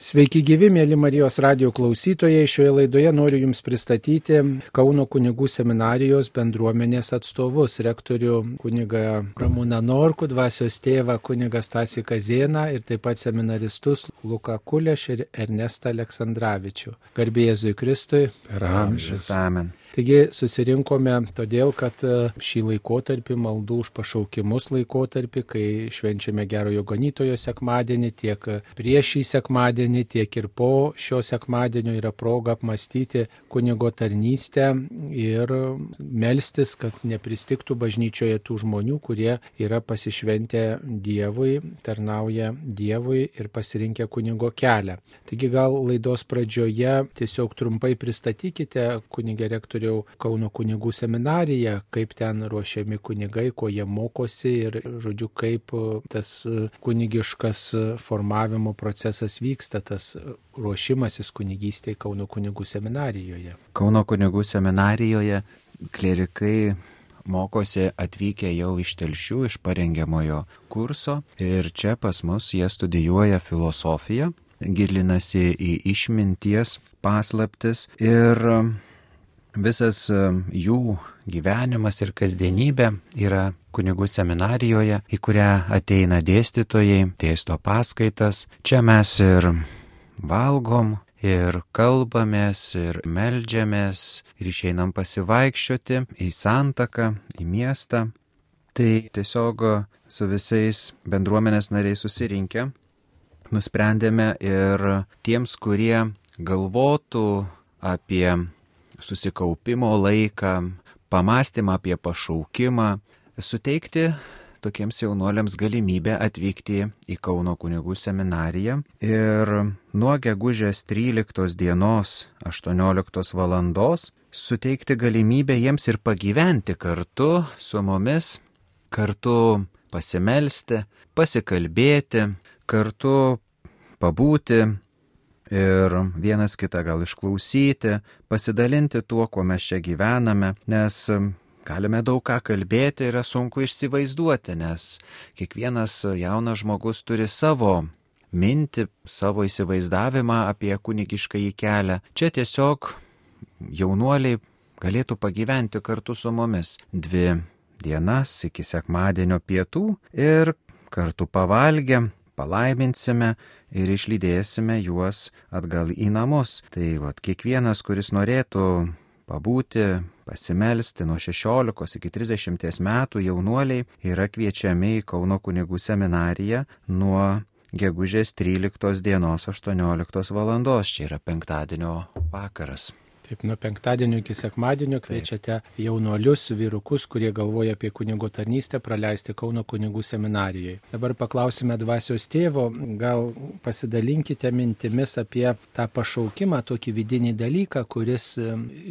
Sveiki gyvi, mėly Marijos radio klausytojai. Šioje laidoje noriu Jums pristatyti Kauno kunigų seminarijos bendruomenės atstovus - rektorių kunigą Ramūną Norkų, dvasios tėvą kunigą Stasį Kazieną ir taip pat seminaristus Luką Kuleš ir Ernestą Aleksandраvičių. Garbėjai Jėzui Kristui. Per amžius. Amen. Taigi susirinkome todėl, kad e, šį laikotarpį, maldų už pašaukimus laikotarpį, kai švenčiame gerojo ganytojo sekmadienį, tiek prieš šį sekmadienį, tiek ir po šio sekmadienio yra proga apmastyti kunigo tarnystę ir melstis, kad nepristiktų bažnyčioje tų žmonių, kurie yra pasišventę Dievui, tarnauja Dievui ir pasirinkę kunigo kelią. Taigi gal laidos pradžioje tiesiog trumpai pristatykite kunigą rektorių turėjau Kauno kunigų seminariją, kaip ten ruošiami kunigai, ko jie mokosi ir, žodžiu, kaip e, tas e, kunigiškas e, formavimo procesas vyksta, tas ruošimasis kunigystėje Kauno kunigų seminarijoje. Kauno kunigų seminarijoje klerikai mokosi atvykę jau iš telšių, iš parengiamojo kurso ir čia pas mus jie studijuoja filosofiją, gilinasi į išminties paslaptis ir visas e, jų gyvenimas ir kasdienybė yra kunigų seminarijoje, į kurią ateina dėstytojai, dėsto paskaitas. Čia mes ir valgom, ir kalbamės, ir melžiamės, ir išeinam pasivaikščioti į santaką, į miestą. Tai tiesiog su visais bendruomenės nariais susirinkę nusprendėme ir tiems, kurie galvotų apie susikaupimo laiką, pamastymą apie pašaukimą, suteikti tokiems jaunuoliams galimybę atvykti į Kauno kunigų seminariją ir nuo gegužės 13 dienos 18 val. suteikti galimybę jiems ir pagyventi kartu su mumis, kartu pasimelsti, pasikalbėti, kartu pabūti ir vienas kitą gal išklausyti, pasidalinti tuo, kuo mes čia gyvename, nes galime daug ką kalbėti, yra sunku išsivaizduoti, nes kiekvienas jaunas žmogus turi savo mintį, savo įsivaizdavimą apie kunigišką į kelią. Čia tiesiog jaunuoliai galėtų pagyventi kartu su mumis dvi dienas iki sekmadienio pietų ir kartu pavalgę palaiminsime ir išlydėsime juos atgal į namus. Tai vad kiekvienas, kuris norėtų pabūti, pasimelsti nuo 16 iki 30 metų jaunuoliai yra kviečiami į Kauno kunigų seminariją nuo gegužės 13 dienos 18 val. Čia yra penktadienio vakaras. Taip, nuo penktadienio iki sekmadienio kviečiate jaunuolius, vyrukus, kurie galvoja apie kunigo tarnystę, praleisti Kauno kunigų seminarijoje. Dabar paklausime dvasios tėvo, gal pasidalinkite mintimis apie tą pašaukimą, tokį vidinį dalyką, kuris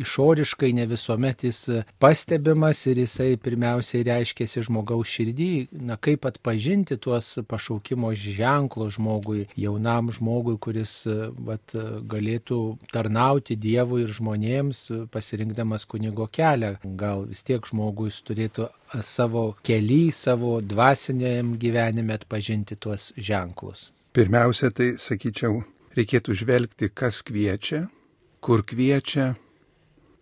išoriškai ne visuomet jis pastebimas ir jisai pirmiausiai reiškėsi žmogaus širdį. Na, kaip atpažinti tuos pašaukimo ženklus žmogui, jaunam žmogui, kuris vat, galėtų tarnauti Dievui ir žmogui žmonėms, pasirinkdamas kunigo kelią. Gal vis tiek žmogus turėtų savo kelią, savo dvasiniam gyvenime atpažinti tuos ženklus. Pirmiausia, tai sakyčiau, reikėtų žvelgti, kas kviečia, kur kviečia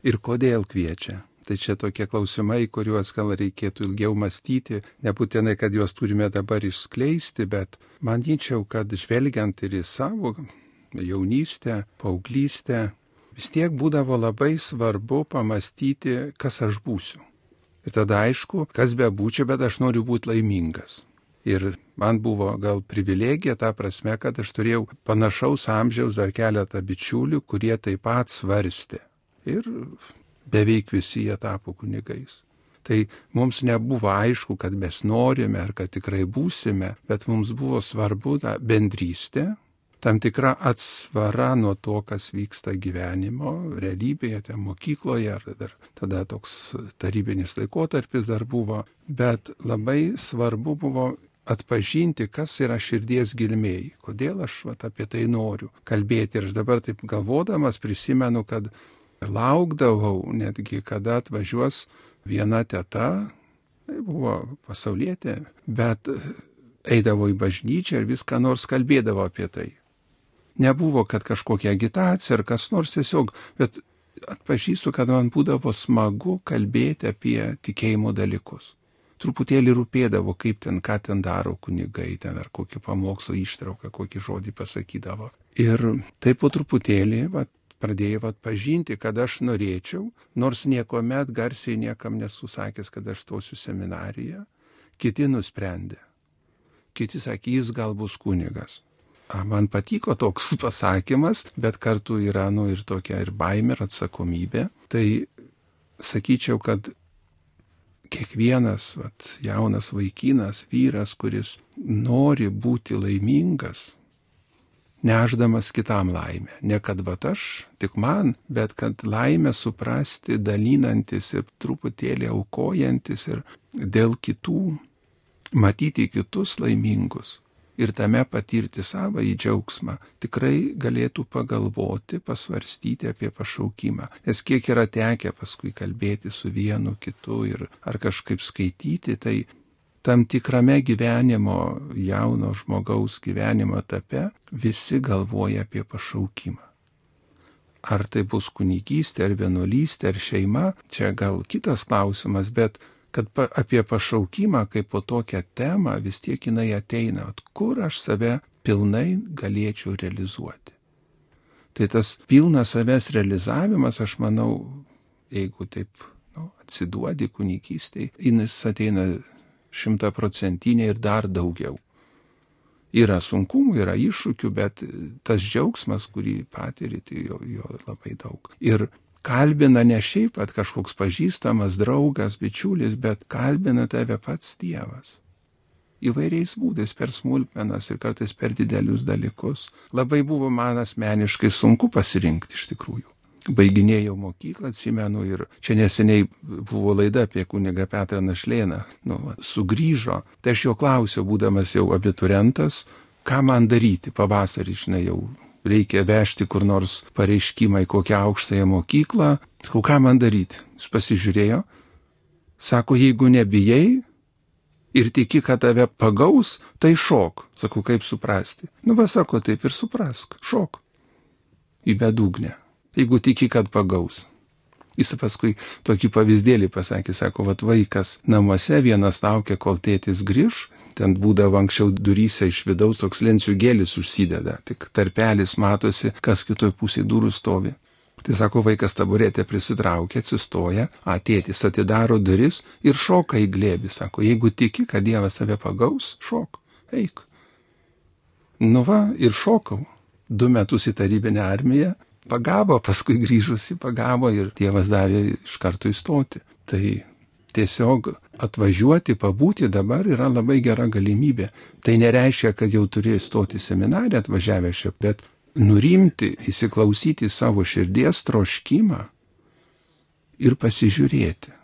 ir kodėl kviečia. Tai čia tokie klausimai, kuriuos gal reikėtų ilgiau mąstyti, nebūtinai, kad juos turime dabar išskleisti, bet manyčiau, kad žvelgiant ir į savo jaunystę, paauglystę, vis tiek būdavo labai svarbu pamastyti, kas aš būsiu. Ir tada aišku, kas be būčiau, bet aš noriu būti laimingas. Ir man buvo gal privilegija ta prasme, kad aš turėjau panašaus amžiaus dar keletą bičiulių, kurie taip pat svarstė. Ir beveik visi jie tapo kunigais. Tai mums nebuvo aišku, kad mes norime ar kad tikrai būsime, bet mums buvo svarbu ta bendrystė, tam tikra atsvara nuo to, kas vyksta gyvenimo realybėje, ten mokykloje, ar dar tada toks tarybinis laikotarpis dar buvo, bet labai svarbu buvo atpažinti, kas yra širdies gilmėjai, kodėl aš vat, apie tai noriu kalbėti. Ir aš dabar taip galvodamas prisimenu, kad laukdavau netgi, kada atvažiuos viena teta, tai buvo pasaulietė, bet eidavo į bažnyčią ir viską nors kalbėdavo apie tai. Nebuvo, kad kažkokia agitacija ar kas nors tiesiog, bet atpažįstu, kad man būdavo smagu kalbėti apie tikėjimo dalykus. Truputėlį rūpėdavo, kaip ten, ką ten daro kunigai, ten ar kokį pamokslo ištrauką, kokį žodį pasakydavo. Ir taip po truputėlį vat, pradėjau atpažinti, kad aš norėčiau, nors nieko met garsiai niekam nesusakęs, kad aš stosiu seminariją, kiti nusprendė. Kiti sakė, jis gal bus kunigas. Man patiko toks pasakymas, bet kartu yra nu, ir tokia ir baimė, ir atsakomybė. Tai sakyčiau, kad kiekvienas vat, jaunas vaikinas, vyras, kuris nori būti laimingas, neždamas kitam laimę. Ne kad va aš, tik man, bet kad laimę suprasti, dalinantis ir truputėlį aukojantis ir dėl kitų, matyti kitus laimingus ir tame patirti savo į džiaugsmą, tikrai galėtų pagalvoti, pasvarstyti apie pašaukimą. Nes kiek yra tekę paskui kalbėti su vienu kitu ir ar kažkaip skaityti, tai tam tikrame gyvenimo, jauno žmogaus gyvenimo etape visi galvoja apie pašaukimą. Ar tai bus kunigystė, ar vienuolystė, ar šeima, čia gal kitas klausimas, bet kad pa, apie pašaukimą kaip po tokią temą vis tiek jinai ateina, kur aš save pilnai galėčiau realizuoti. Tai tas pilnas savęs realizavimas, aš manau, jeigu taip nu, atsiduodi kunigystėje, jis ateina šimtaprocentinė ir dar daugiau. Yra sunkumų, yra iššūkių, bet tas džiaugsmas, kurį patiri, tai jo, jo labai daug. Ir kalbina ne šiaip pat kažkoks pažįstamas draugas, bičiulis, bet kalbina tave pats Dievas. Įvairiais būdais per smulkmenas ir kartais per didelius dalykus. Labai buvo man asmeniškai sunku pasirinkti iš tikrųjų baiginėjau mokyklą, atsimenu, ir čia neseniai buvo laida apie kunigą Petrą Našlėną, nu, sugrįžo, tai aš jo klausiau, būdamas jau abiturientas, ką man daryti pavasarį, žinai, jau reikia vežti kur nors pareiškimą į kokią aukštąją mokyklą, sakau, ką man daryti. Jis pasižiūrėjo, sako, jeigu nebijai ir tiki, kad tave pagaus, tai šok. Sakau, kaip suprasti. Nu, va, sako, taip ir suprask, šok. Į bedugnę jeigu tiki, kad pagaus. Jis paskui tokį pavyzdėlį pasakė, sako, vad vaikas namuose vienas laukia, kol tėtis grįž, ten būdavo anksčiau duryse iš vidaus toks lencijų gėlis užsideda, tik tarpelis matosi, kas kitoj pusėje durų stovi. Tai sako, vaikas taburetė prisitraukia, atsistoja, atėtis atidaro duris ir šoka į glėbį. Sako, jeigu tiki, kad Dievas tave pagaus, šok, eik. Nu va, ir šokau. Du metus į tarybinę armiją, pagavo, paskui grįžusi pagavo ir tėvas davė iš karto įstoti. Tai tiesiog atvažiuoti, pabūti dabar yra labai gera galimybė. Tai nereiškia, kad jau turėjo stoti seminarį atvažiavę čia, bet nurimti, įsiklausyti savo širdies troškimą ir pasižiūrėti.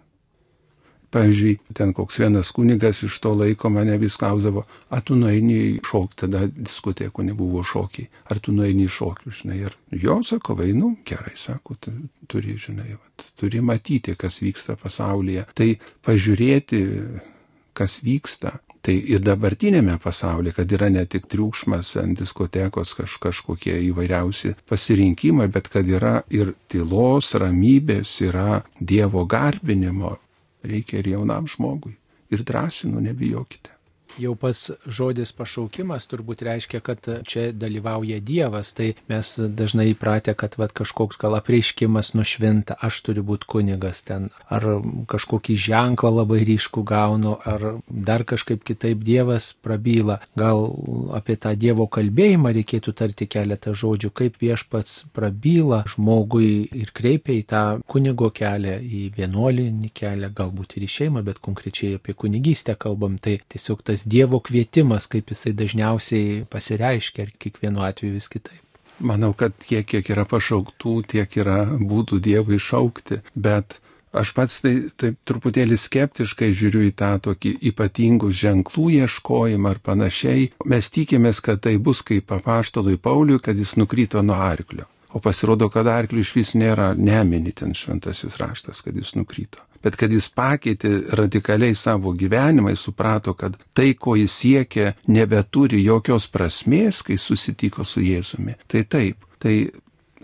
Pavyzdžiui, ten koks vienas kunigas iš to laiko mane vis klausdavo, ar tu nueini šokį, tada diskoteko nebuvo šokiai, ar tu nueini šokių, žinai, ir jo, sako, vainu, gerai, sako, turi, žinai, vat, turi matyti, kas vyksta pasaulyje, tai pažiūrėti, kas vyksta. Tai ir dabartinėme pasaulyje, kad yra ne tik triukšmas ant diskotekos kaž, kažkokie įvairiausi pasirinkimai, bet kad yra ir tylos, ramybės, yra Dievo garbinimo, reikia ir jaunam žmogui. Ir drąsinu, nebijokite. Jau pats žodis pašaukimas turbūt reiškia, kad čia dalyvauja Dievas, tai mes dažnai įpratę, kad vat, kažkoks gal apreiškimas nušvinta, aš turiu būti kunigas ten, ar kažkokį ženklą labai ryškų gaunu, ar dar kažkaip kitaip Dievas prabyla. Gal apie tą Dievo kalbėjimą reikėtų tarti keletą žodžių, kaip viešpats prabyla žmogui ir kreipia į tą kunigo kelią, į vienuolinį kelią, galbūt ir į šeimą, bet konkrečiai apie kunigystę kalbam, tai tiesiog tas tas Dievo kvietimas, kaip jisai dažniausiai pasireiškia, ir kiekvienu atveju vis kitaip. Manau, kad tiek, kiek yra pašauktų, tiek yra būdų Dievui šaukti, bet aš pats tai taip truputėlį skeptiškai žiūriu į tą tokį ypatingų ženklų ieškojimą ar panašiai. Mes tikimės, kad tai bus kaip papaštolui Pauliui, kad jis nukrito nuo arklio. O pasirodo, kad arklių iš vis nėra, nemini ten šventasis raštas, kad jis nukrito. Bet kad jis pakeitė radikaliai savo gyvenimą, jis suprato, kad tai, ko jis siekia, nebeturi jokios prasmės, kai susitiko su Jėzumi. Tai taip, tai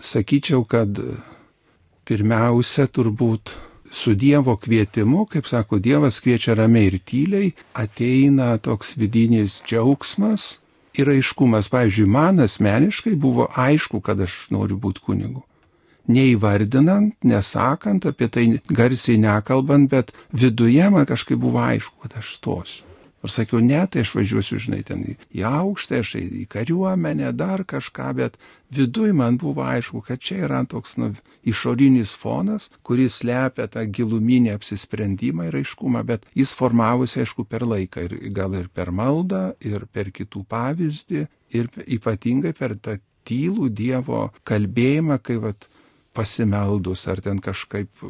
sakyčiau, kad pirmiausia turbūt su Dievo kvietimu, kaip sako, Dievas kviečia ramiai ir tyliai, ateina toks vidinis džiaugsmas ir aiškumas. Pavyzdžiui, man asmeniškai buvo aišku, kad aš noriu būti kunigu. Neįvardinant, nesakant apie tai garsiai nekalbant, bet viduje man kažkaip buvo aišku, kad aš stosiu. Ir sakiau, ne, tai aš važiuosiu, žinai, ten į aukštą, aš į kariuomenę, dar kažką, bet viduj man buvo aišku, kad čia yra toks nu, išorinis fonas, kuris slepia tą giluminį apsisprendimą ir aiškumą, bet jis formavosi, aišku, per laiką ir gal ir per maldą, ir per kitų pavyzdį, ir ypatingai per tą tylų Dievo kalbėjimą, kai vat, pasimeldus ar ten kažkaip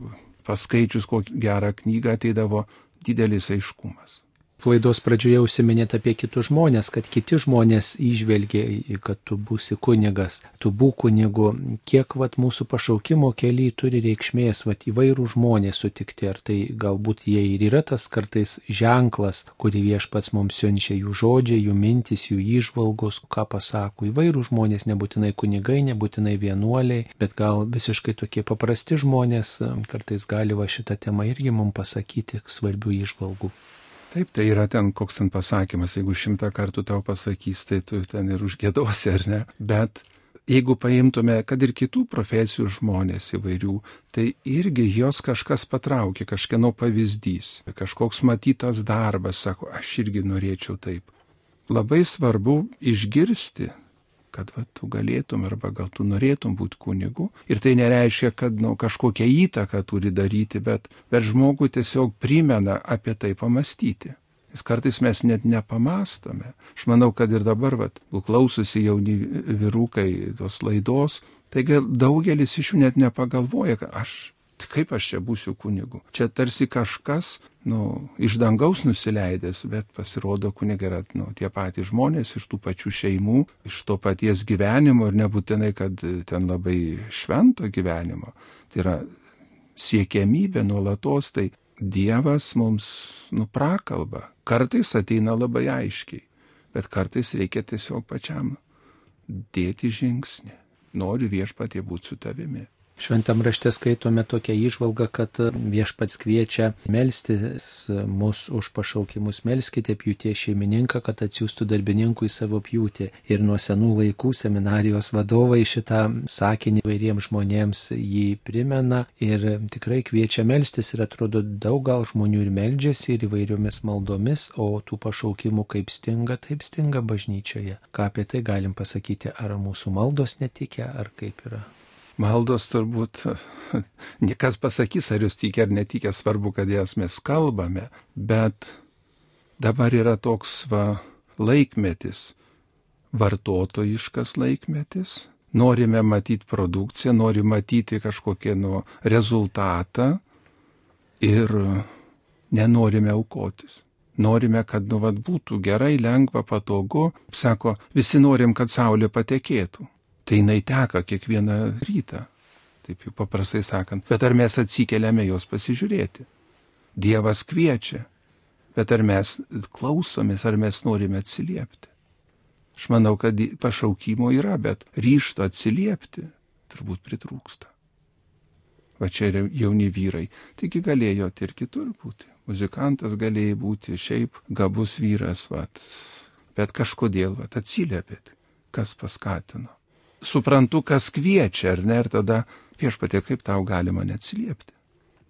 paskaičius kokią gerą knygą ateidavo didelis aiškumas. Laidos pradžioje užsiminėt apie kitus žmonės, kad kiti žmonės išvelgia, kad tu būsi kunigas, tu būk kunigu, kiek vat, mūsų pašaukimo keliai turi reikšmės, vat, įvairių žmonės sutikti, ar tai galbūt jie ir yra tas kartais ženklas, kurį viešpats mums siunčia jų žodžiai, jų mintis, jų išvalgos, ką pasako. Įvairių žmonės, nebūtinai kunigai, nebūtinai vienuoliai, bet gal visiškai tokie paprasti žmonės kartais gali va šitą temą irgi mums pasakyti svarbių išvalgų. Taip, tai yra ten koks ten pasakymas, jeigu šimtą kartų tau pasakys, tai tu ten ir užgėdosi, ar ne? Bet jeigu paimtume, kad ir kitų profesijų žmonės įvairių, tai irgi jos kažkas patraukė, kažkieno pavyzdys, kažkoks matytas darbas, sako, aš irgi norėčiau taip. Labai svarbu išgirsti kad va, tu galėtum arba gal tu norėtum būti kunigu. Ir tai nereiškia, kad nu, kažkokią įtaką turi daryti, bet, bet žmogui tiesiog primena apie tai pamastyti. Nes kartais mes net nepamastome. Aš manau, kad ir dabar, vat, klausosi jauni vyrukai tos laidos, tai daugelis iš jų net nepagalvoja, kad aš Tai kaip aš čia būsiu kunigu? Čia tarsi kažkas, nu, iš dangaus nusileidęs, bet pasirodo kunigai yra, nu, tie patys žmonės iš tų pačių šeimų, iš to paties gyvenimo ir nebūtinai, kad ten labai švento gyvenimo. Tai yra siekiamybė nuolatos, tai Dievas mums nuprakalba. Kartais ateina labai aiškiai, bet kartais reikia tiesiog pačiam dėti žingsnį. Noriu viešpatie būti su tavimi. Šventam rašte skaitome tokią išvalgą, kad viešpats kviečia melstis mus už pašaukimus, melskite pjūtie šeimininką, kad atsiųstų darbininkų į savo pjūtį. Ir nuo senų laikų seminarijos vadovai šitą sakinį vairiems žmonėms jį primena ir tikrai kviečia melstis ir atrodo daug gal žmonių ir meldžiasi ir įvairiomis maldomis, o tų pašaukimų kaip stinga, taip stinga bažnyčioje. Ką apie tai galim pasakyti, ar mūsų maldos netikė, ar kaip yra maldos turbūt niekas pasakys, ar jūs tikė ar netikė, svarbu, kad jas mes kalbame, bet dabar yra toks va laikmetis, vartotojiškas laikmetis, norime matyti produkciją, norime matyti kažkokią nu, rezultatą ir nenorime aukotis. Norime, kad nu, vat, būtų gerai, lengva, patogu. Sako, visi norim, kad saulė patekėtų tai jinai teka kiekvieną rytą, taip jau paprastai sakant. Bet ar mes atsikeliame jos pasižiūrėti? Dievas kviečia, bet ar mes klausomės, ar mes norime atsiliepti? Aš manau, kad pašaukimo yra, bet ryšto atsiliepti turbūt pritrūksta. Va čia yra jauni vyrai, taigi galėjo ir kitur būti. Muzikantas galėjo būti šiaip gabus vyras, vat, bet kažkodėl vat, atsiliepėt, kas paskatino suprantu, kas kviečia, ar ne, ir tada viešpatė, kaip tau galima neatsiliepti.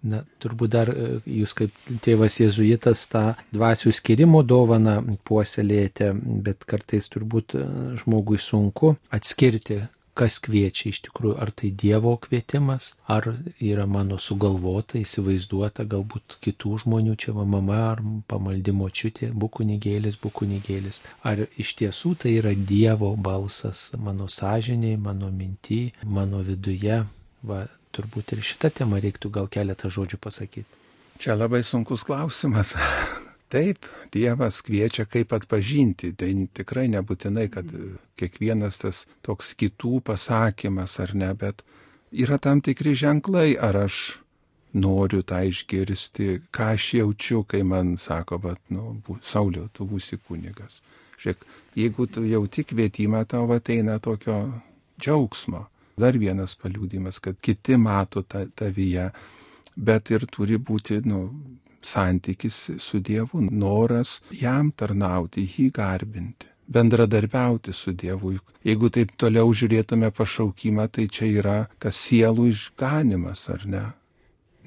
Na, turbūt dar e, jūs kaip tėvas jėzuitas tą dvasių skirimo dovaną puoselėjate, bet kartais turbūt e, žmogui sunku atskirti, kas kviečia iš tikrųjų, ar tai Dievo kvietimas, ar yra mano sugalvota, įsivaizduota, galbūt kitų žmonių, čia va mama, ar pamaldimo čiutė, bukunigėlis, bukunigėlis, ar iš tiesų tai yra Dievo balsas mano sąžiniai, mano minty, mano viduje, va turbūt ir šitą temą reiktų gal keletą žodžių pasakyti. Čia labai sunkus klausimas. Taip, Dievas kviečia kaip atpažinti, tai tikrai nebūtinai, kad kiekvienas tas toks kitų pasakymas ar ne, bet yra tam tikri ženklai, ar aš noriu tą išgirsti, ką aš jaučiu, kai man sako, bet, nu, Sauliau, tu būsi kunigas. Žiūrėk, jeigu tu jauti kvietimą, tau ateina tokio džiaugsmo. Dar vienas paliūdimas, kad kiti mato ta, tavyje, bet ir turi būti, nu, santykis su Dievu, noras jam tarnauti, jį garbinti bendradarbiauti su Dievu. Jeigu taip toliau žiūrėtume pašaukimą, tai čia yra tas sielų išganimas, ar ne?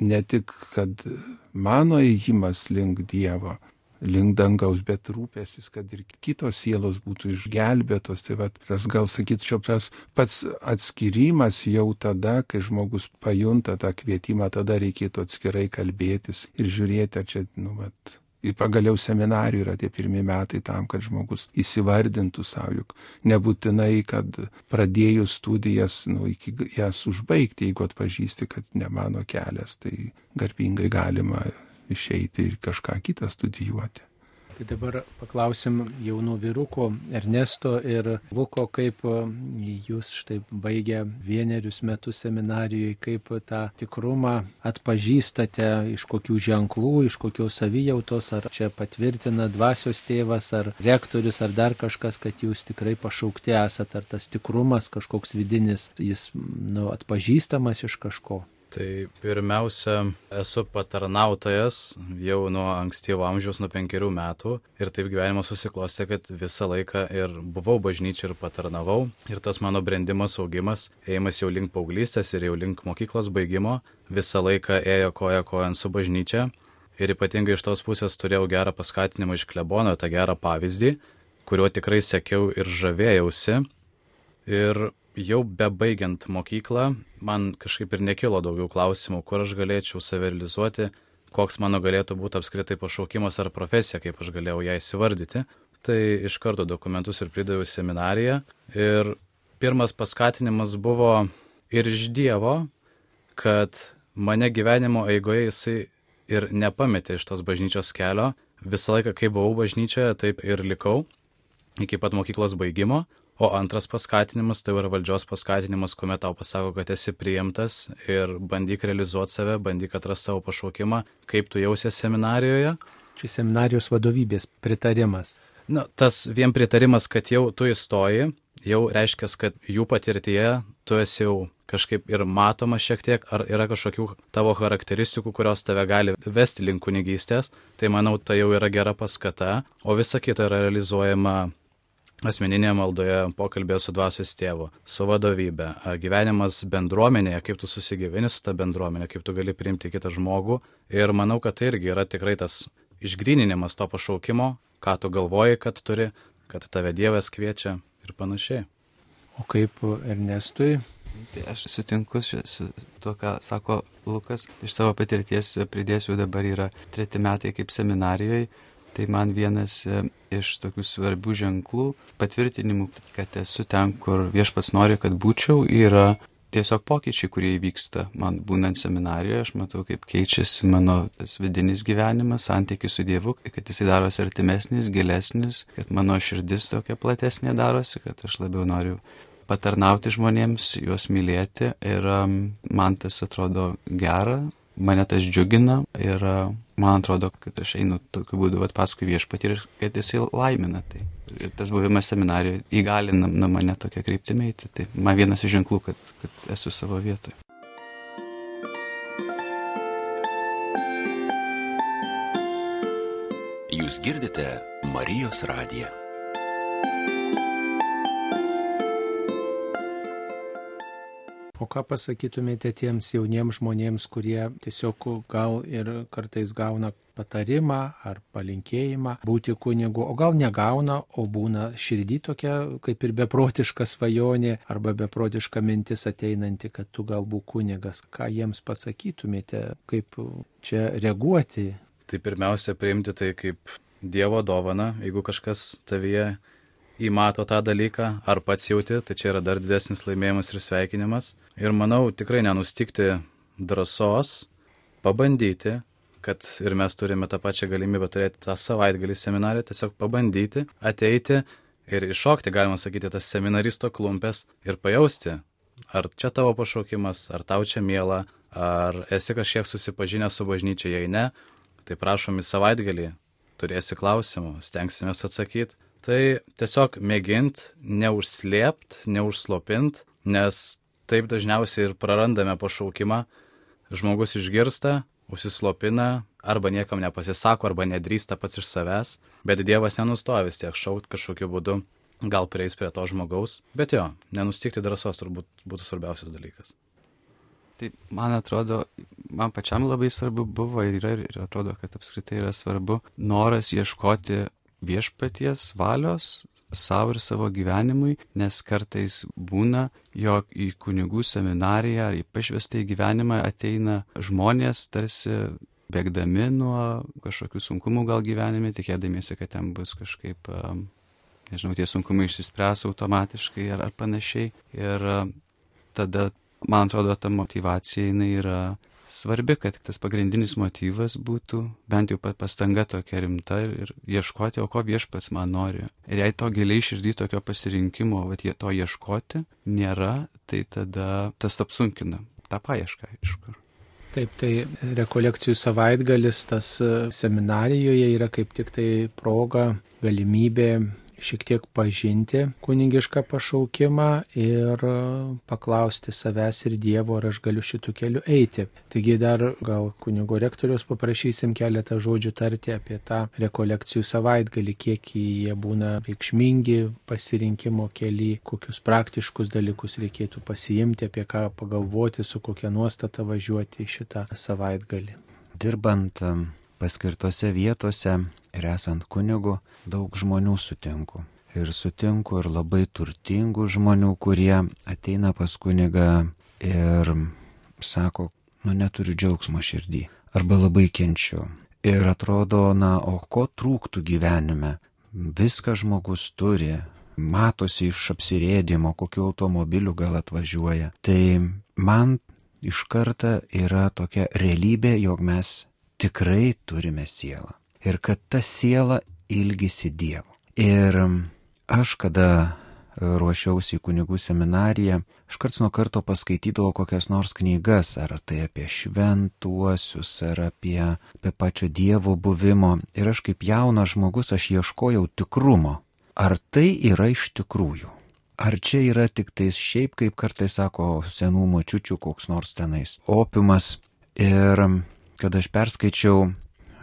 Ne tik, kad mano įjimas link Dievo, link dangaus, bet rūpėsis, kad ir kitos sielos būtų išgelbėtos. Tai va, tas gal sakyčiau, tas pats atskirimas jau tada, kai žmogus pajunta tą kvietimą, tada reikėtų atskirai kalbėtis ir žiūrėti, ar čia, nu, vat, Ir pagaliau seminarijų yra tie pirmie metai tam, kad žmogus įsivardintų savo, juk nebūtinai, kad pradėjus studijas, nu, iki jas užbaigti, jeigu atpažįsti, kad ne mano kelias, tai garbingai galima išeiti ir kažką kitą studijuoti. Tai dabar paklausim jaunų vyrukų Ernesto ir Luko, kaip e, jūs štai baigę vienerius metus seminarijoje, kaip tą tikrumą atpažįstate, iš kokių ženklų, iš kokios savijautos, ar čia patvirtina dvasios tėvas, ar rektorius, ar dar kažkas, kad jūs tikrai pašaukti esate, ar tas tikrumas kažkoks vidinis, jis nu, atpažįstamas iš kažko. Tai pirmiausia, esu patarnautojas jau nuo ankstyvo amžiaus, nuo penkerių metų. Ir taip gyvenimas susiklostė, kad visą laiką ir buvau bažnyčia ir patarnavau. Ir tas mano brendimas, augimas, ėjimas jau link paauglystės ir jau link mokyklos baigimo, visą laiką ėjo koja kojant su bažnyčia. Ir ypatingai iš tos pusės turėjau gerą paskatinimą iš klebono, tą gerą pavyzdį, kuriuo tikrai sekiau ir žavėjausi. Ir jau bebaigiant mokyklą, man kažkaip ir nekilo daugiau klausimų, kur aš galėčiau save realizuoti, koks mano galėtų būti apskritai pašaukimas ar profesija, kaip aš galėjau ją įsivardyti. Tai iš karto dokumentus ir pridaviau seminariją. Ir pirmas paskatinimas buvo ir iš Dievo, kad mane gyvenimo eigoje jisai ir nepametė iš tos bažnyčios kelio. Visą laiką, kai buvau bažnyčioje, taip ir likau iki pat mokyklos baigimo. O antras paskatinimas tai yra valdžios paskatinimas, kuomet tau pasako, kad esi priimtas ir bandyk realizuoti save, bandyk atrasti savo pašaukimą, kaip tu jausies seminarijoje. Čia seminarijos vadovybės pritarimas. Na, tas vien pritarimas, kad jau tu įstoji, jau reiškia, kad jų patirtyje tu esi jau kažkaip ir matomas šiek tiek, ar yra kažkokių tavo charakteristikų, kurios tave gali vesti link kunigystės, tai manau, tai jau yra gera paskata, o visa kita yra realizuojama asmeninėje maldoje, pokalbėje su dvasios tėvu, su vadovybė, gyvenimas bendruomenėje, kaip tu susigyveni su ta bendruomenė, kaip tu gali priimti kitą žmogų. Ir manau, kad tai irgi yra tikrai tas išgryninimas to pašaukimo, ką tu galvoji, kad turi, kad tave Dievas kviečia ir panašiai. O kaip Ernestui? Tai aš sutinku su tuo, ką sako Lukas. Iš savo patirties pridėsiu dabar yra treti metai kaip seminarijoje Tai man vienas e, iš tokių svarbių ženklų, patvirtinimų, kad esu ten, kur viešpats nori, kad būčiau, yra tiesiog pokyčiai, kurie įvyksta man būnant seminarijoje. Aš matau, kaip keičiasi mano vidinis gyvenimas, santykis su Dievu, kad jisai darosi artimesnis, gilesnis, kad mano širdis tokia platesnė darosi, kad aš labiau noriu patarnauti žmonėms, juos mylėti ir man tas atrodo gera, mane tas džiugina ir man atrodo, kad aš einu tokiu būdu vat, paskui viešpatį ir kad jisai laimina. Tai. Ir tas buvimas seminarijoje įgalina nu, mane tokia kryptimi eiti. Tai man vienas iš ženklų, kad, kad esu savo vietoje. Jūs girdite Marijos radiją. O ką pasakytumėte tiems jauniems žmonėms, kurie tiesiog gal ir kartais gauna patarimą ar palinkėjimą būti kunigu, o gal negauna, o būna širdį tokia kaip ir beprotiška svajonė arba beprotiška mintis ateinanti, kad tu galbūt kunigas. Ką jiems pasakytumėte, kaip čia reaguoti? Tai pirmiausia, priimti tai kaip Dievo dovana, jeigu kažkas tavyje įmato tą dalyką, ar pats jauti, tai čia yra dar didesnis laimėjimas ir sveikinimas. Ir manau, tikrai nenustikti drąsos, pabandyti, kad ir mes turime tą pačią galimybę turėti tą savaitgalį seminarį, tiesiog pabandyti, ateiti ir iššokti, galima sakyti, tas seminaristo klumpės ir pajausti, ar čia tavo pašaukimas, ar tau čia mėla, ar esi kažkiek susipažinęs su bažnyčia, jei ne, tai prašom į savaitgalį, turėsi klausimų, stengsimės atsakyti. Tai tiesiog mėgint, neužslėpt, neužslopint, nes taip dažniausiai ir prarandame pašaukimą. Žmogus išgirsta, užsislopina, arba niekam nepasisako, arba nedrįsta pats iš savęs, bet Dievas nenustoja vis tiek šaut kažkokiu būdu, gal prieis prie to žmogaus, bet jo, nenustikti drąsos turbūt būtų svarbiausias dalykas. Tai man atrodo, man pačiam labai svarbu buvo ir yra, ir atrodo, kad apskritai yra svarbu noras ieškoti viešpaties valios savo ir savo gyvenimui, nes kartais būna, jog į kunigų seminariją ar į pašvestą į gyvenimą ateina žmonės tarsi bėgdami nuo kažkokių sunkumų gal gyvenime, tikėdamiesi, kad ten bus kažkaip, nežinau, tie sunkumai išsispręs automatiškai ar, ar panašiai. Ir tada, man atrodo, ta motivacija jinai yra svarbi, kad tas pagrindinis motyvas būtų bent jau pastanga tokia rimta ir, ir ieškoti, o ko viešpats man nori. Ir jei to giliai širdį tokio pasirinkimo, va jie to ieškoti nėra, tai tada tas apsunkina tą paiešką, iš kur. Taip, tai rekolekcijų savaitgalis tas seminarijoje yra kaip tik tai proga, galimybė šiek tiek pažinti kunigišką pašaukimą ir paklausti savęs ir Dievo, ar aš galiu šitų kelių eiti. Taigi dar gal kunigo rektorius paprašysim keletą žodžių tarti apie tą rekolekcijų savaitgalį, kiek jie būna reikšmingi pasirinkimo keli, kokius praktiškus dalykus reikėtų pasiimti, apie ką pagalvoti, su kokia nuostata važiuoti šitą savaitgalį. Dirbant paskirtose vietose ir esant kunigu, daug žmonių sutinku. Ir sutinku ir labai turtingų žmonių, kurie ateina pas kunigą ir sako, nu neturiu džiaugsmo širdį. Arba labai kenčiu. Ir atrodo, na, o ko trūktų gyvenime? Viską žmogus turi, matosi iš apsirėdimo, kokiu automobiliu gal atvažiuoja. Tai man iš karto yra tokia realybė, jog mes tikrai turime sielą. Ir kad ta siela ilgisi Dievo. Ir aš, kada ruošiausi į kunigų seminariją, aš karts nuo karto paskaitydavau kokias nors knygas, ar tai apie šventuosius, ar apie, apie pačio Dievo buvimo. Ir aš kaip jaunas žmogus, aš ieškojau tikrumo. Ar tai yra iš tikrųjų? Ar čia yra tik tais šiaip, kaip kartais sako senų močiučių, koks nors tenais opiumas. Ir kad aš perskaičiau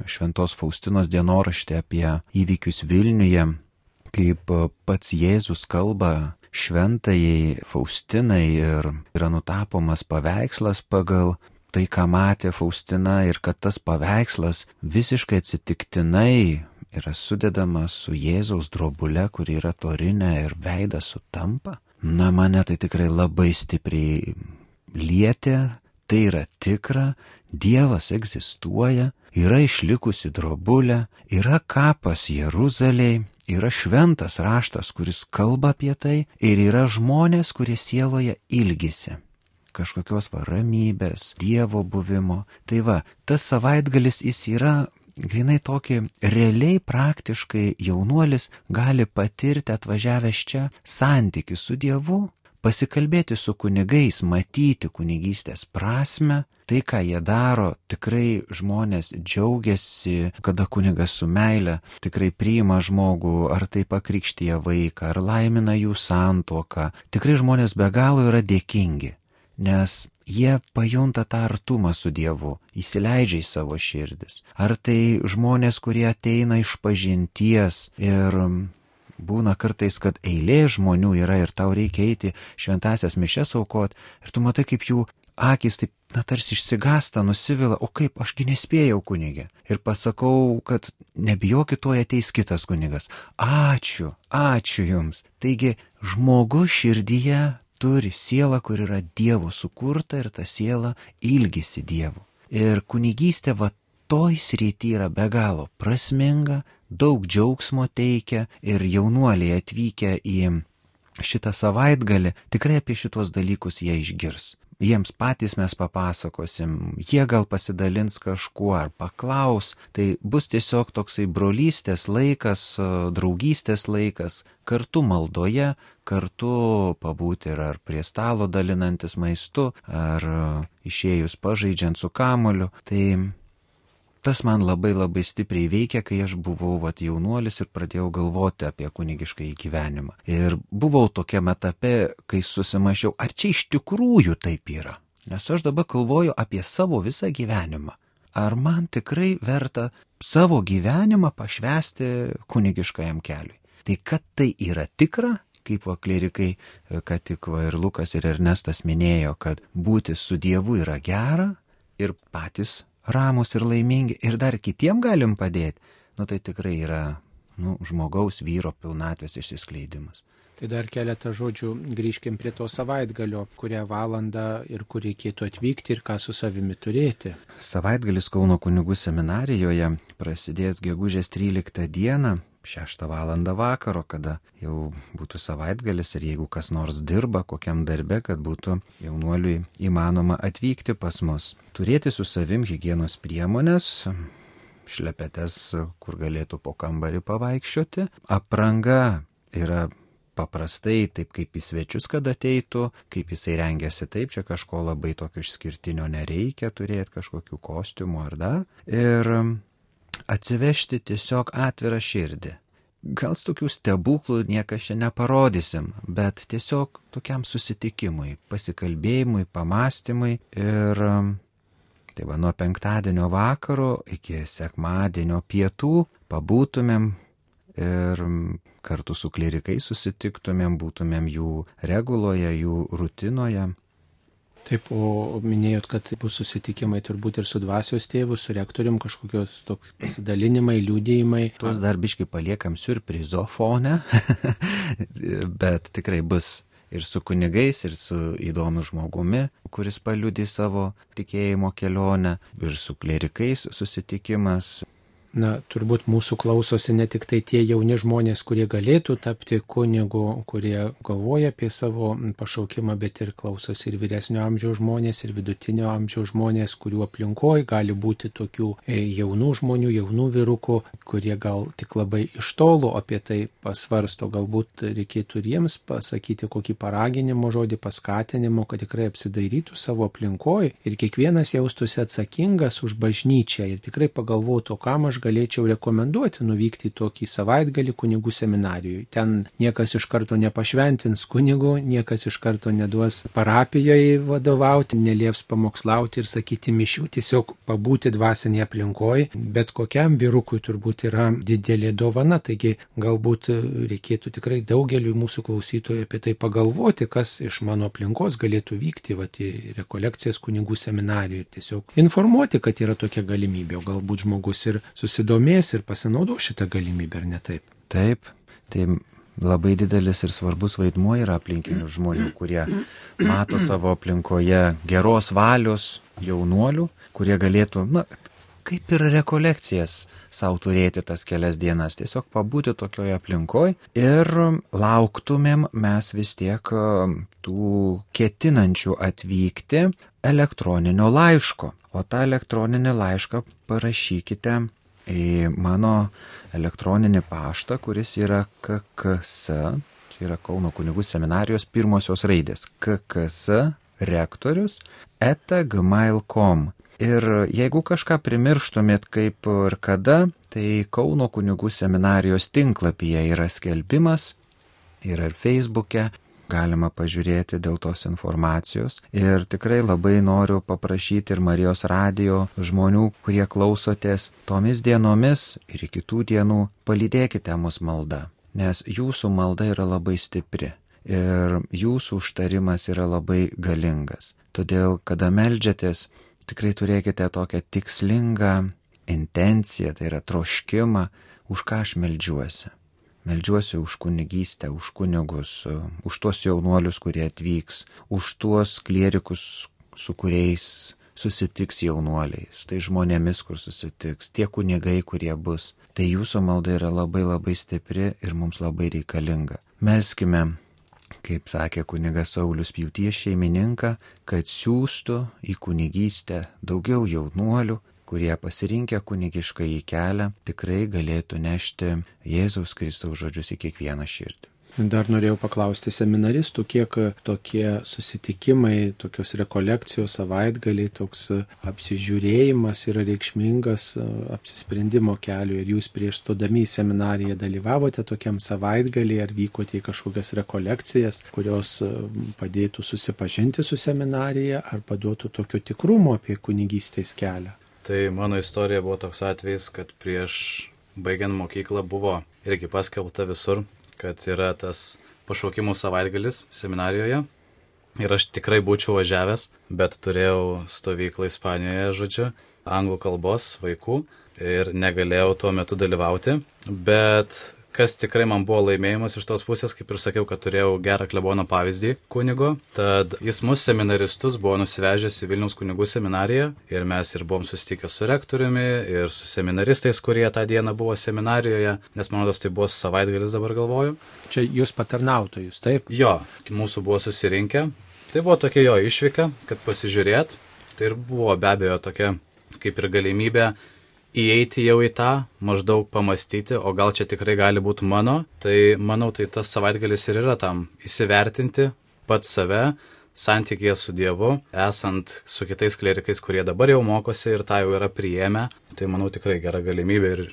Šventos Faustinos dienoraštį apie įvykius Vilniuje, kaip pats Jėzus kalba šventajai Faustinai ir yra nutapomas paveikslas pagal tai, ką matė Faustina ir kad tas paveikslas visiškai atsitiktinai yra sudedamas su Jėzaus drobule, kuri yra torinė ir veidas sutampa. Na, mane tai tikrai labai stipriai lietė, tai yra tikra, Dievas egzistuoja, yra išlikusi drobulė, yra kapas Jeruzalėje, yra šventas raštas, kuris kalba apie tai ir yra žmonės, kurie sieloje ilgisi kažkokios va ramybės, Dievo buvimo. Tai va, tas savaitgalis jis yra grinai tokį realiai praktiškai jaunuolis gali patirti atvažiavęs čia santykių su Dievu, pasikalbėti su kunigais, matyti kunigystės prasme, tai, ką jie daro, tikrai žmonės džiaugiasi, kada kunigas su meile tikrai priima žmogų, ar tai pakrikštyje vaiką, ar laimina jų santuoką. Tikrai žmonės be galo yra dėkingi, nes jie pajunta tą artumą su Dievu, įsileidžia į savo širdis. Ar tai žmonės, kurie ateina iš pažinties ir būna kartais, kad eilė žmonių yra ir tau reikia eiti šventasias mišes aukot ir tu matai, kaip jų akis taip, na, tarsi išsigasta, nusivila, o kaip, ašgi nespėjau kunigė. Ir pasakau, kad nebijokit, tuoj ateis kitas kunigas. Ačiū, ačiū jums. Taigi, žmogus širdyje turi sielą, kur yra Dievo sukurta ir ta siela ilgisi Dievu. Ir kunigystė va toj srity yra be galo prasminga, daug džiaugsmo teikia ir jaunuoliai atvykę į šitą savaitgalį tikrai apie šitos dalykus jie išgirs. jiems patys mes papasakosim, jie gal pasidalins kažkuo ar paklaus, tai bus tiesiog toksai brolystės laikas, draugystės laikas, kartu maldoje, kartu pabūti ir ar prie stalo dalinantis maistu, ar išėjus pažaidžiant su kamoliu. Tai tas man labai labai stipriai veikia, kai aš buvau vat, jaunuolis ir pradėjau galvoti apie kunigišką gyvenimą. Ir buvau tokiame etape, kai susimašiau, ar čia iš tikrųjų taip yra. Nes aš dabar galvoju apie savo visą gyvenimą. Ar man tikrai verta savo gyvenimą pašvesti kunigiškajam keliui. Tai kad tai yra tikra, kaip va klerikai, kad tik va ir Lukas ir Ernestas minėjo, kad būti su Dievu yra gera ir patys ramus ir laimingi ir dar kitiem galim padėti, nu tai tikrai yra nu, žmogaus vyro pilnatvės išsiskleidimas. Tai dar keletą žodžių grįžkim prie to savaitgalio, kurią valandą ir kur reikėtų atvykti ir ką su savimi turėti. Savaitgalis Kauno kunigų seminarijoje prasidės gegužės 13 dieną 6 val. vakaro, kada jau būtų savaitgalis ir jeigu kas nors dirba kokiam darbe, kad būtų jaunuoliui įmanoma atvykti pas mus. Turėti su savim hygienos priemonės, šlepetes, kur galėtų po kambarį pavaikščioti. Apranga yra paprastai, taip kaip į svečius, kad ateitų, kaip jisai rengiasi taip, čia kažko labai tokio išskirtinio nereikia turėti, kažkokių kostiumų ar dar. Ir atsivežti tiesiog atvirą širdį. Gal tokių stebuklų niekas čia neparodysim, bet tiesiog tokiam susitikimui, pasikalbėjimui, pamastymui ir tai va nuo penktadienio vakaro iki sekmadienio pietų pabūtumėm ir kartu su klerikai susitiktumėm, būtumėm jų reguloje, jų rutinoje Taip, o minėjot, kad bus susitikimai turbūt ir su dvasios tėvu, su rektorium, kažkokios toks pasidalinimai, liūdėjimai. Tuos darbiškai paliekam surprizo fone, bet tikrai bus ir su kunigais, ir su įdomiu žmogumi, kuris paliudė savo tikėjimo kelionę, ir su klerikais susitikimas, na, turbūt mūsų klausosi ne tik tai tie jauni žmonės, kurie galėtų tapti kunigu, kurie galvoja apie savo pašaukimą, bet ir klausosi ir vyresnio amžiaus žmonės, ir vidutinio amžiaus žmonės, kurių aplinkoje gali būti tokių e, jaunų žmonių, jaunų vyrukų, kurie gal tik labai iš tolo apie tai pasvarsto. Galbūt reikėtų ir jiems pasakyti kokį paraginimo žodį, paskatinimo, kad tikrai apsidairytų savo aplinkoje ir kiekvienas jaustųsi atsakingas už bažnyčią ir tikrai pagalvotų, kam aš galėčiau rekomenduoti nuvykti į tokį savaitgalį kunigų seminarijui. Ten niekas iš karto nepašventins kunigų, niekas iš karto neduos parapijoje vadovauti, nelieps pamokslauti ir sakyti mišių, tiesiog pabūti dvasinėje aplinkoje. Bet kokiam vyrukui turbūt yra didelė dovana, taigi galbūt reikėtų tikrai daugeliu mūsų klausytojų apie tai pagalvoti, kas iš mano aplinkos galėtų vykti vat, į rekolekcijas kunigų seminarijoje. Tiesiog informuoti, kad yra tokia galimybė, o galbūt žmogus ir susitikti susidomės ir pasinaudo šitą galimybę, ar ne taip? Taip, tai labai didelis ir svarbus vaidmuo yra aplinkinių žmonių, kurie mato savo aplinkoje geros valios jaunuolių, kurie galėtų, na, kaip ir rekolekcijas savo turėti tas kelias dienas, tiesiog pabūti tokioje aplinkoje ir lauktumėm mes vis tiek tų ketinančių atvykti elektroninio laiško. O tą elektroninį laišką parašykite į mano elektroninį paštą, kuris yra KKS, čia yra Kauno kunigų seminarijos pirmosios raidės, KKS rektorius etagmail.com. Ir jeigu kažką primirštumėt kaip ir kada, tai Kauno kunigų seminarijos tinklapyje yra skelbimas, yra ir Facebook'e, galima pažiūrėti dėl tos informacijos. Ir tikrai labai noriu paprašyti ir Marijos radio žmonių, kurie klausotės tomis dienomis ir kitų dienų, palydėkite mus maldą, nes jūsų malda yra labai stipri ir jūsų užtarimas yra labai galingas. Todėl, kada melžiatės, tikrai turėkite tokią tikslingą intenciją, tai yra troškimą, už ką aš melžiuosi. Meldžiuosi už kunigystę, už kunigus, už tuos jaunuolius, kurie atvyks, už tuos klierikus, su kuriais susitiks jaunuoliai, su tai žmonėmis, kur susitiks, tie kunigai, kurie bus. Tai jūsų malda yra labai labai stipri ir mums labai reikalinga. Melskime, kaip sakė kunigas Saulis Pjūties šeimininką, kad siūstų į kunigystę daugiau jaunuolių, kurie pasirinkę kunigišką į kelią tikrai galėtų nešti Jėzaus Kristaus žodžius į kiekvieną širdį. Dar norėjau paklausti seminaristų, kiek tokie susitikimai, tokios rekolekcijos savaitgaliai, toks apsižiūrėjimas yra reikšmingas apsisprendimo keliu. Ir jūs prieš stodami į seminariją dalyvavote tokiam savaitgalį ar vykote į kažkokias rekolekcijas, kurios padėtų susipažinti su seminarija ar paduotų tokio tikrumo apie kunigystės kelią. Tai mano istorija buvo toks atvejis, kad prieš baigiant mokyklą buvo irgi paskelbta visur kad yra tas pašaukimų savaitgalis seminarijoje. Ir aš tikrai būčiau važiavęs, bet turėjau stovyklą Ispanijoje, žodžiu, anglų kalbos vaikų ir negalėjau tuo metu dalyvauti. Bet kas tikrai man buvo laimėjimas iš tos pusės, kaip ir sakiau, kad turėjau gerą klebono pavyzdį kunigo. Tad jis mus seminaristus buvo nusivežęs į Vilniaus kunigų seminariją ir mes ir buvom susitikę su rektoriumi ir su seminaristais, kurie tą dieną buvo seminarijoje, nes man rodos tai buvo savaitgalis dabar galvoju. Čia jūs patarnautojus, taip? Jo, mūsų buvo susirinkę. Tai buvo tokia jo išvyka, kad pasižiūrėt. Tai ir buvo be abejo tokia kaip ir galimybė įeiti jau į tą, maždaug pamastyti, o gal čia tikrai gali būti mano, tai manau, tai tas savaitgalis ir yra tam įsivertinti pats save, santykėje su Dievu, esant su kitais klerikais, kurie dabar jau mokosi ir tą jau yra priėmę, tai manau tikrai gera galimybė ir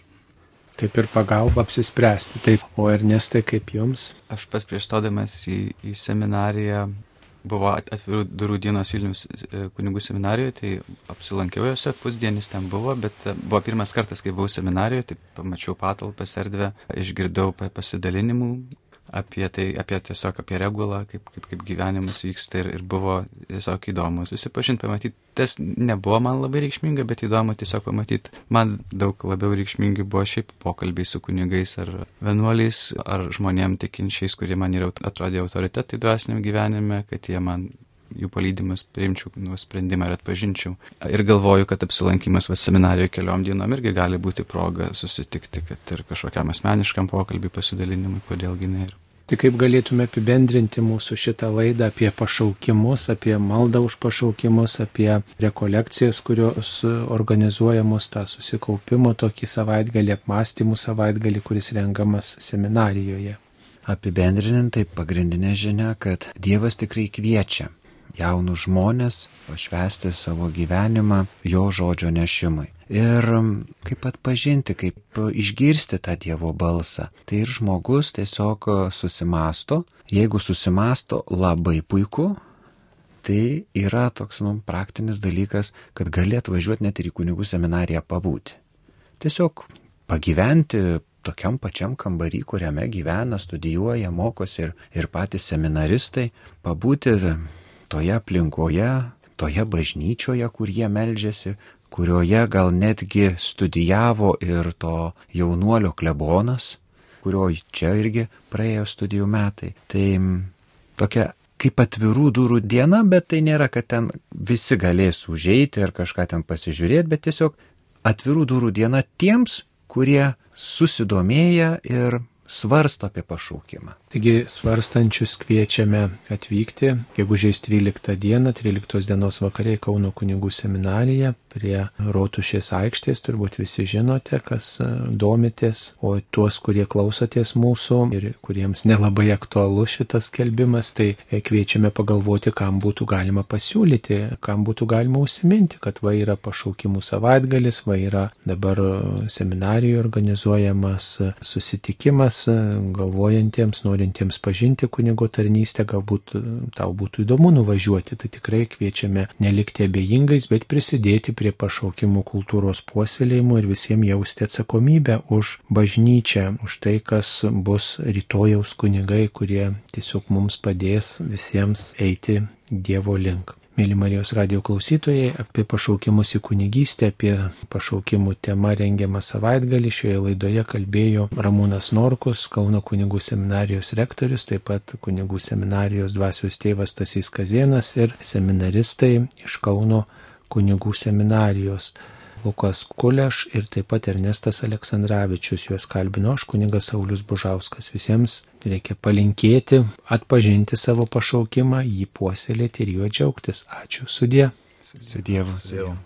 Taip ir pagalba apsispręsti. Taip, o Ernestai, kaip jums? Aš pas prieš stodamas į, į seminariją buvo atvirų durų dienos Vilnius e, kunigų seminarijoje, tai apsilankiau juose, pusdienis ten buvo, bet e, buvo pirmas kartas, kai buvau seminarijoje, tai pamačiau patalpas erdvę, išgirdau pasidalinimų apie tai, apie tiesiog apie regulą, kaip, kaip, kaip gyvenimas vyksta ir, ir buvo tiesiog įdomu susipažinti, pamatyti. Tas nebuvo man labai reikšminga, bet įdomu tiesiog pamatyti. Man daug labiau reikšmingi buvo šiaip pokalbiai su kunigais ar vienuoliais, ar žmonėm tikinčiais, kurie man yra atrodė autoritetai dvasiniam gyvenime, kad jie man jų palydimas priimčiau nuo sprendimą ir atpažinčiau. Ir galvoju, kad apsilankimas va seminarijoje keliom dienom irgi gali būti proga susitikti, kad ir kažkokiam asmeniškam pokalbį pasidalinimui, kodėlgi ne. Ir Tai kaip galėtume apibendrinti mūsų šitą laidą apie pašaukimus, apie maldą už pašaukimus, apie rekolekcijas, kurios organizuojamos tą susikaupimo tokį savaitgalį, apmąstymų savaitgalį, kuris rengamas seminarijoje. Apibendrinant, tai pagrindinė žinia, kad Dievas tikrai kviečia jaunus žmonės pašvesti savo gyvenimą jo žodžio nešimui. Ir kaip atpažinti, kaip išgirsti tą Dievo balsą. Tai ir žmogus tiesiog susimasto. Jeigu susimasto, labai puiku. Tai yra toks nu, praktinis dalykas, kad gali atvažiuoti net ir į kunigų seminariją pabūti. Tiesiog pagyventi tokiam pačiam kambarį, kuriame gyvena, studijuoja, mokosi ir, ir patys seminaristai, pabūti toje aplinkoje, toje bažnyčioje, kur jie meldžiasi, kurioje gal netgi studijavo ir to jaunuolio klebonas, kurio čia irgi praėjo studijų metai. Tai tokia kaip atvirų durų diena, bet tai nėra, kad ten visi galės užeiti ir kažką ten pasižiūrėti, bet tiesiog atvirų durų diena tiems, kurie susidomėję ir svarsto apie pašaukimą. Taigi svarstančius kviečiame atvykti gegužės 13 dieną, 13 dienos vakariai Kauno kunigų seminarija prie Rotušės aikštės, turbūt visi žinote, kas e, domitės, o tuos, kurie klausotės mūsų ir kuriems nelabai aktualu šitas skelbimas, tai e, kviečiame pagalvoti, kam būtų galima pasiūlyti, kam būtų galima užsiminti, kad va yra pašaukimų savaitgalis, va yra dabar seminarijoje organizuojamas susitikimas galvojantiems, norintiems norintiems pažinti kunigo tarnystę, galbūt e, tau būtų įdomu nuvažiuoti, tai tikrai kviečiame nelikti abejingais, bet prisidėti prie pašaukimų kultūros puoselėjimo ir visiems jausti atsakomybę už bažnyčią, už tai, kas bus rytojaus kunigai, kurie tiesiog mums padės visiems eiti Dievo link. Mėly Marijos radio klausytojai, apie pašaukimus į kunigystę, apie pašaukimų temą rengiamą savaitgalį šioje laidoje kalbėjo Ramūnas Norkus, Kauno kunigų seminarijos rektorius, taip pat kunigų seminarijos dvasios tėvas Tasys Kazienas ir seminaristai iš Kauno kunigų seminarijos. Lukas Kuleš ir taip pat Ernestas Aleksandраvičius. Juos kalbino aš, kuningas Saulis Bužauskas. Visiems reikia palinkėti, atpažinti savo pašaukimą, jį puoselėti ir juo džiaugtis. Ačiū sudė. Su Dievu. Su Dievu.